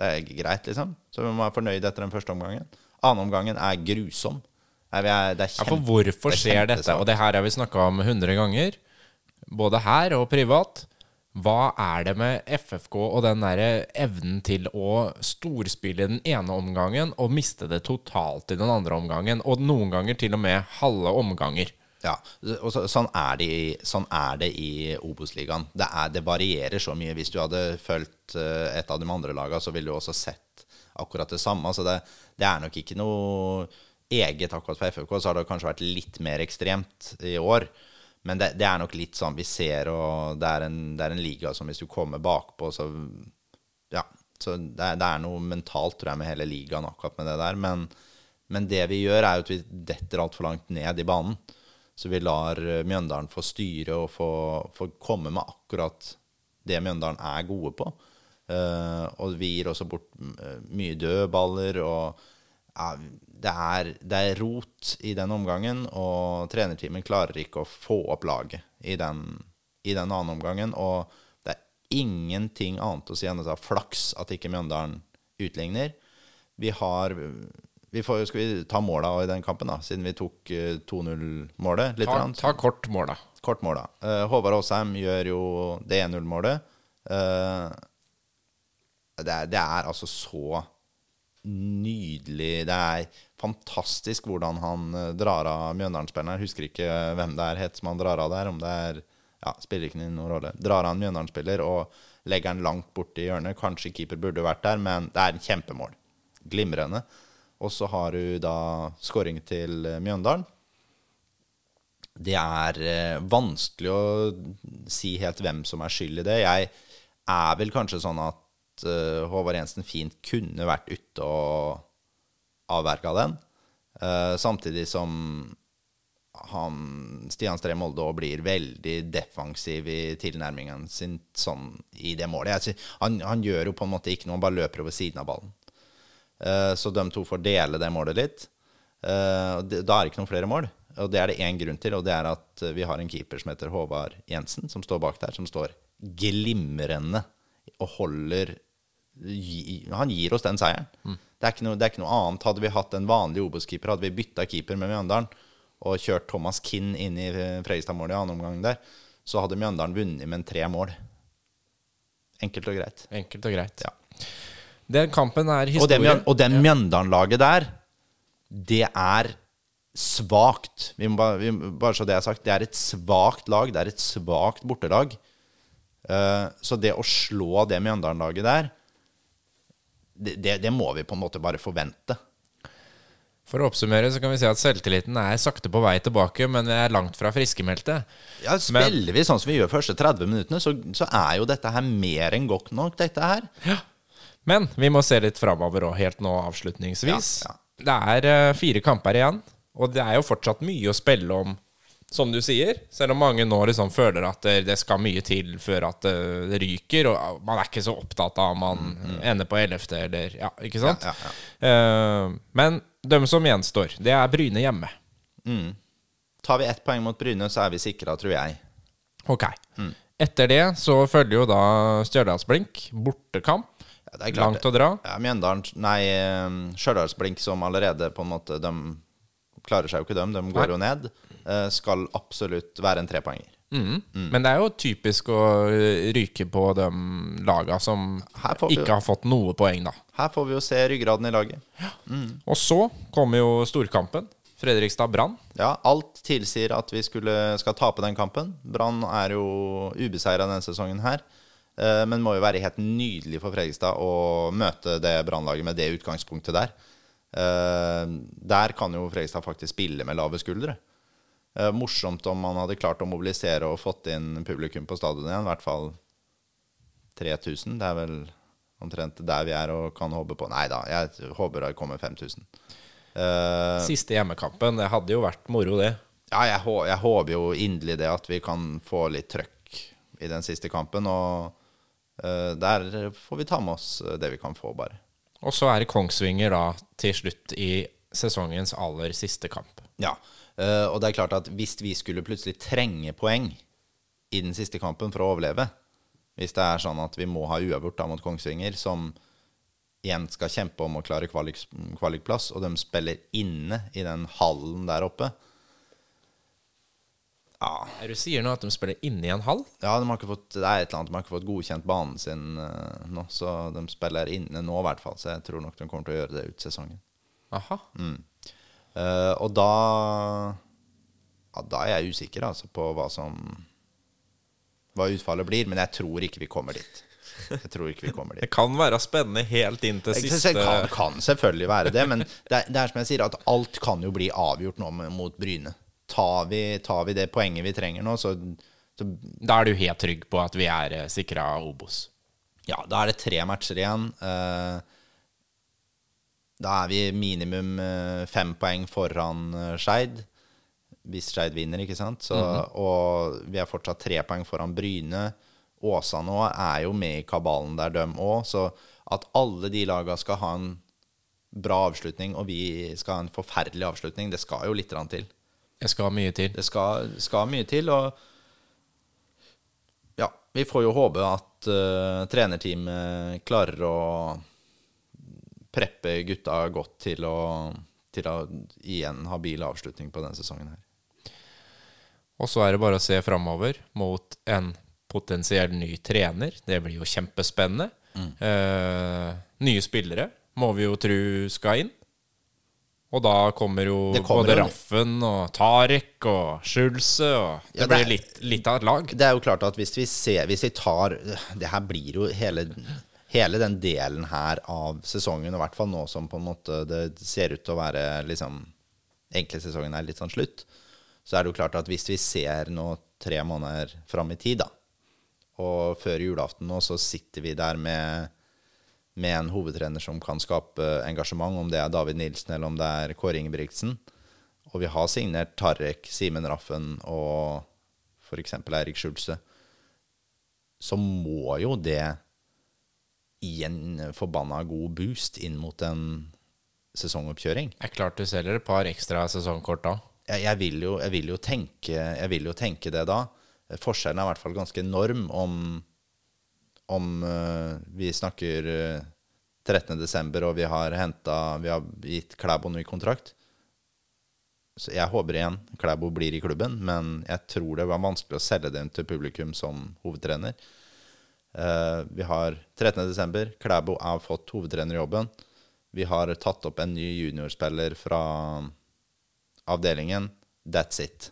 Det er greit, liksom. Så vi må være fornøyd etter den første omgangen. Annen omgangen er grusom. Er, det er Ja, for hvorfor det er skjer dette? Og det her har vi snakka om 100 ganger, både her og privat. Hva er det med FFK og den der evnen til å storspille den ene omgangen og miste det totalt i den andre omgangen? Og noen ganger til og med halve omganger. Ja, og så, sånn, er det sånn er det i Obos-ligaen. Det, det varierer så mye. Hvis du hadde fulgt eh, et av de andre lagene, så ville du også sett akkurat det samme. Så det, det er nok ikke noe eget akkurat for FFK. Så har det kanskje vært litt mer ekstremt i år. Men det, det er nok litt sånn vi ser, og det er en, det er en liga som hvis du kommer bakpå, så Ja. Så det, det er noe mentalt, tror jeg, med hele ligaen akkurat med det der. Men, men det vi gjør, er jo at vi detter altfor langt ned i banen. Så vi lar eh, Mjøndalen få styre og få, få komme med akkurat det Mjøndalen er gode på. Uh, og vi gir også bort mye mye dødballer, og ja, det, er, det er rot i den omgangen. Og trenerteamet klarer ikke å få opp laget i den, i den andre omgangen. Og det er ingenting annet å si enn at det er flaks at ikke Mjøndalen utligner. Vi har vi får, Skal vi ta måla i den kampen, da, siden vi tok eh, 2-0-målet? litt Ta, ta kort måla. Kort måla. da. Eh, Håvard Aasheim gjør jo det 1-0-målet. Uh, det, er- det er altså så nydelig Det er fantastisk hvordan han eh, drar av Mjøndalen-spilleren. Jeg husker ikke hvem det er het som han drar av der. Om det er Ja, spiller ikke noen rolle. Drar av en Mjøndalen-spiller og legger den langt borti hjørnet. Kanskje keeper burde vært der, men det er en kjempemål. Glimrende. Og så har du da skåring til eh, Mjøndalen det er eh, vanskelig å si helt hvem som er skyld i det. Jeg er vel kanskje sånn at eh, Håvard Jensen fint kunne vært ute og avverga den. Samtidig som han, Stian Stree Molde blir veldig defensiv i tilnærmingen sin sånn, i det målet. Jeg, sy- han, han gjør jo på en måte ikke noe, han bare løper over siden av ballen. Eh, så de to får dele det målet litt. Eh, da er det ikke noen flere mål. Og det er det én grunn til, og det er at vi har en keeper som heter Håvard Jensen, som står bak der, som står glimrende og holder Han gir oss den seieren. Det, er ikke noe, det er ikke noe annet. Hadde vi hatt en vanlig Obos-keeper, hadde vi bytta keeper med Mjøndalen og kjørt Thomas Kinn inn i Fredrikstad-målet i annen omgang der, så hadde Mjøndalen vunnet med tre mål. Enkelt og greit. Enkelt og greit. Ja. Den kampen er det, historie. Og det Mjøndalen-laget der, det er svakt. Bare, bare så det er sagt, det er et svakt lag. Det er et svakt bortelag. Uh, så det å slå det Mjøndalen-laget der, det, det, det må vi på en måte bare forvente. For å oppsummere så kan vi si at selvtilliten er sakte på vei tilbake, men vi er langt fra friskmeldte. Ja, Spiller vi sånn som vi gjør første 30 minuttene, så, så er jo dette her mer enn godt nok, dette her. Men vi må se litt framover òg, helt nå avslutningsvis. Ja, Det er eh, fire kamper igjen, og det er jo fortsatt mye å spille om, som du sier. Selv om mange nå liksom føler at det, det skal mye til før at det, det ryker, og man er ikke så opptatt av om man ender på 11. eller Ja, ikke sant? Mm, Ja, Eh, men dem som gjenstår, det er Bryne hjemme. Tar vi ett poeng mot Bryne, så er vi sikra, tror jeg. Ok. Mm. Etter det så følger jo da Stjørdalsblink. Bortekamp. Ja, det er klart Langt å dra. Ja, Mjøndalen Nei, Stjørdalsblink, som allerede på en måte De klarer seg jo ikke, dem. De går Nei. jo ned. eh, Skal absolutt være en trepoenger. Mm. Men det er jo typisk å eh, ryke på de laga som ikke jo- har fått noe poeng, da. Her får vi jo se ryggraden i laget. Og så kommer jo storkampen. Fredrikstad-Brann. Ja, alt tilsier at vi skulle, skal tape den kampen. Brann er jo ubeseira denne sesongen her. Eh, Men må jo være helt nydelig for Fredrikstad å møte det Brannlaget med det utgangspunktet der. Eh, Der kan jo Fredrikstad faktisk spille med lave skuldre. Eh, Morsomt om man hadde klart å mobilisere og fått inn publikum på stadionet igjen. I hvert fall 3000. Det er vel omtrent der vi er og kan håpe på Nei da, jeg håper det kommer 5000. Uh, Siste hjemmekampen. Det hadde jo vært moro, det. ja, jeg, jeg håper jo inderlig det at vi kan få litt trøkk i den siste kampen. Og der får vi ta med oss eh, det vi kan få, bare. Og så er det Kongsvinger da til slutt i sesongens aller siste kamp. Ja, eh, og det er klart at hvis vi skulle plutselig trenge poeng i den siste kampen for å overleve, hvis det er sånn at vi må ha uavgjort da mot Kongsvinger, som igjen skal kjempe om å klare kvalik, kvalikplass, og de spiller inne i den hallen der oppe Ja, Du sier nå at de spiller inne i en hall? Ja, de har ikke fått, det er et eller annet, de har ikke fått godkjent banen sin uh, nå, så de spiller inne nå i hvert fall. Så jeg tror nok de kommer til å gjøre det ut sesongen. Aha. Eh, og da ja, Da er jeg usikker altså, på hva som Hva utfallet blir, men jeg tror ikke vi kommer dit. Jeg tror ikke vi kommer *laughs* dit. Det kan være spennende helt inn til Det kan, kan selvfølgelig være det, men det er, det er som jeg sier, at alt kan jo bli avgjort nå mot Bryne. Tar vi, tar vi det poenget vi trenger nå, så, så Da er du helt trygg på at vi er eh, sikra Obos. Ja, da er det tre matcher igjen. Eh, Da er vi minimum eh, fem poeng foran eh, Skeid. Hvis Skeid vinner, ikke sant. Så, Og vi er fortsatt tre poeng foran Bryne. Åsa nå er jo med i kabalen der, dem òg. Så at alle de laga skal ha en bra avslutning, og vi skal ha en forferdelig avslutning, det skal jo litt til. Det skal mye til. Det skal, skal mye til, og ja, vi får jo håpe at uh, trenerteamet klarer å preppe gutta godt til å, til å gi en habil avslutning på denne sesongen her. Og så er det bare å se framover mot en potensiell ny trener. Det blir jo kjempespennende. Mm. Eh, nye spillere må vi jo tro skal inn. Og da kommer jo kommer både jo- Raffen og Tarek og Schulze og Det Ja, det blir er- litt, litt av et lag. Det er jo klart at hvis vi ser Hvis vi tar Det her blir jo hele Hele den delen her av sesongen, og i hvert fall nå som på en måte det ser ut til å være liksom Egentlig sesongen er litt sånn slutt. Så er det jo klart at hvis vi ser nå tre måneder fram i tid, da, og før julaften nå, så sitter vi der med med en hovedtrener som kan skape engasjement, om det er David Nilsen eller om det er Kåre Ingebrigtsen. Og vi har signert Tarek, Simen Raffen og f.eks. Eirik Schulze. Så må jo det gi en forbanna god boost inn mot en sesongoppkjøring. Det er klart du selger et par ekstra sesongkort da. jeg, jeg, vil jo, jeg, vil jo tenke, jeg vil jo tenke det da. Forskjellen er i hvert fall ganske enorm om, om uh, vi snakker uh, 13.12. og vi har, henta vi har gitt Klæbo ny kontrakt. Så jeg håper igjen Klæbo blir i klubben, men jeg tror det var vanskelig å selge den til publikum som hovedtrener. Uh, vi har 13.12. Klæbo har fått hovedtrenerjobben. Vi har tatt opp en ny juniorspiller fra avdelingen. That's it.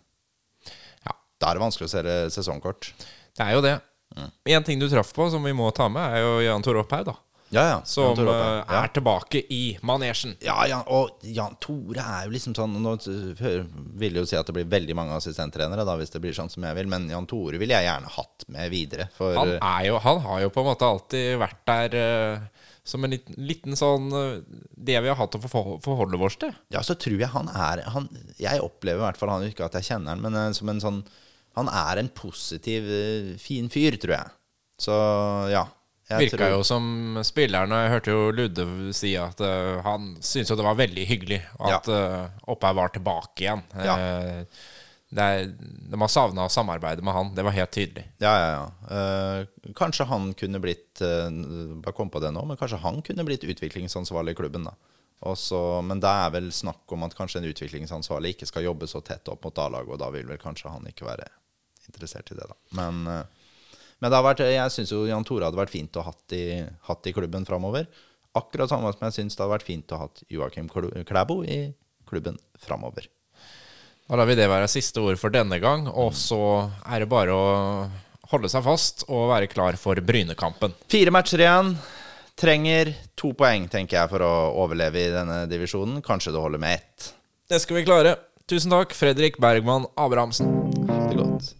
Ja. Da er det vanskelig å selge sesongkort. Det er jo det. Mm. En ting du traff på som vi må ta med, er jo Jan Tore Opphaug, da. Ja, ja. Som Jan ja. er tilbake i manesjen. Ja, ja, og Jan Tore er jo liksom sånn Nå vil jeg jo si at det blir veldig mange assistenttrenere, da, hvis det blir sånn som jeg vil, men Jan Tore ville jeg gjerne hatt med videre. For, han, er jo, han har jo på en måte alltid vært der uh, som en liten, liten, sånn uh, Det vi har hatt å forholde oss til. Ja, så tror jeg han er han, Jeg opplever i hvert fall han ikke at jeg kjenner han, men uh, som en sånn Han er en positiv, fin fyr, tror jeg. Så ja. Virka tror... jo som spilleren. Jeg hørte jo Ludde si at uh, han syntes jo det var veldig hyggelig at ja. uh, Opphaug var tilbake igjen. Ja. Uh, er, de har savna å samarbeide med han. Det var helt tydelig. Ja, ja, ja. Uh, kanskje han kunne blitt Bare kom på det nå, men kanskje han kunne blitt utviklingsansvarlig i klubben. da. Også, men det er vel snakk om at kanskje en utviklingsansvarlig ikke skal jobbe så tett opp mot A-laget, og da vil vel kanskje han ikke være interessert i det, da. Men men det har vært, jeg syns jo Jan Tore hadde vært fint å hatt i, hatt i klubben framover. Akkurat samme som jeg syns det hadde vært fint å ha Joakim Klæbo i klubben framover. Da lar vi det være siste ord for denne gang, og så er det bare å holde seg fast og være klar for Brynekampen. Fire matcher igjen. Trenger to poeng, tenker jeg, for å overleve i denne divisjonen. Kanskje det holder med ett. Det skal vi klare. Tusen takk, Fredrik Bergman Abrahamsen. Ha det godt.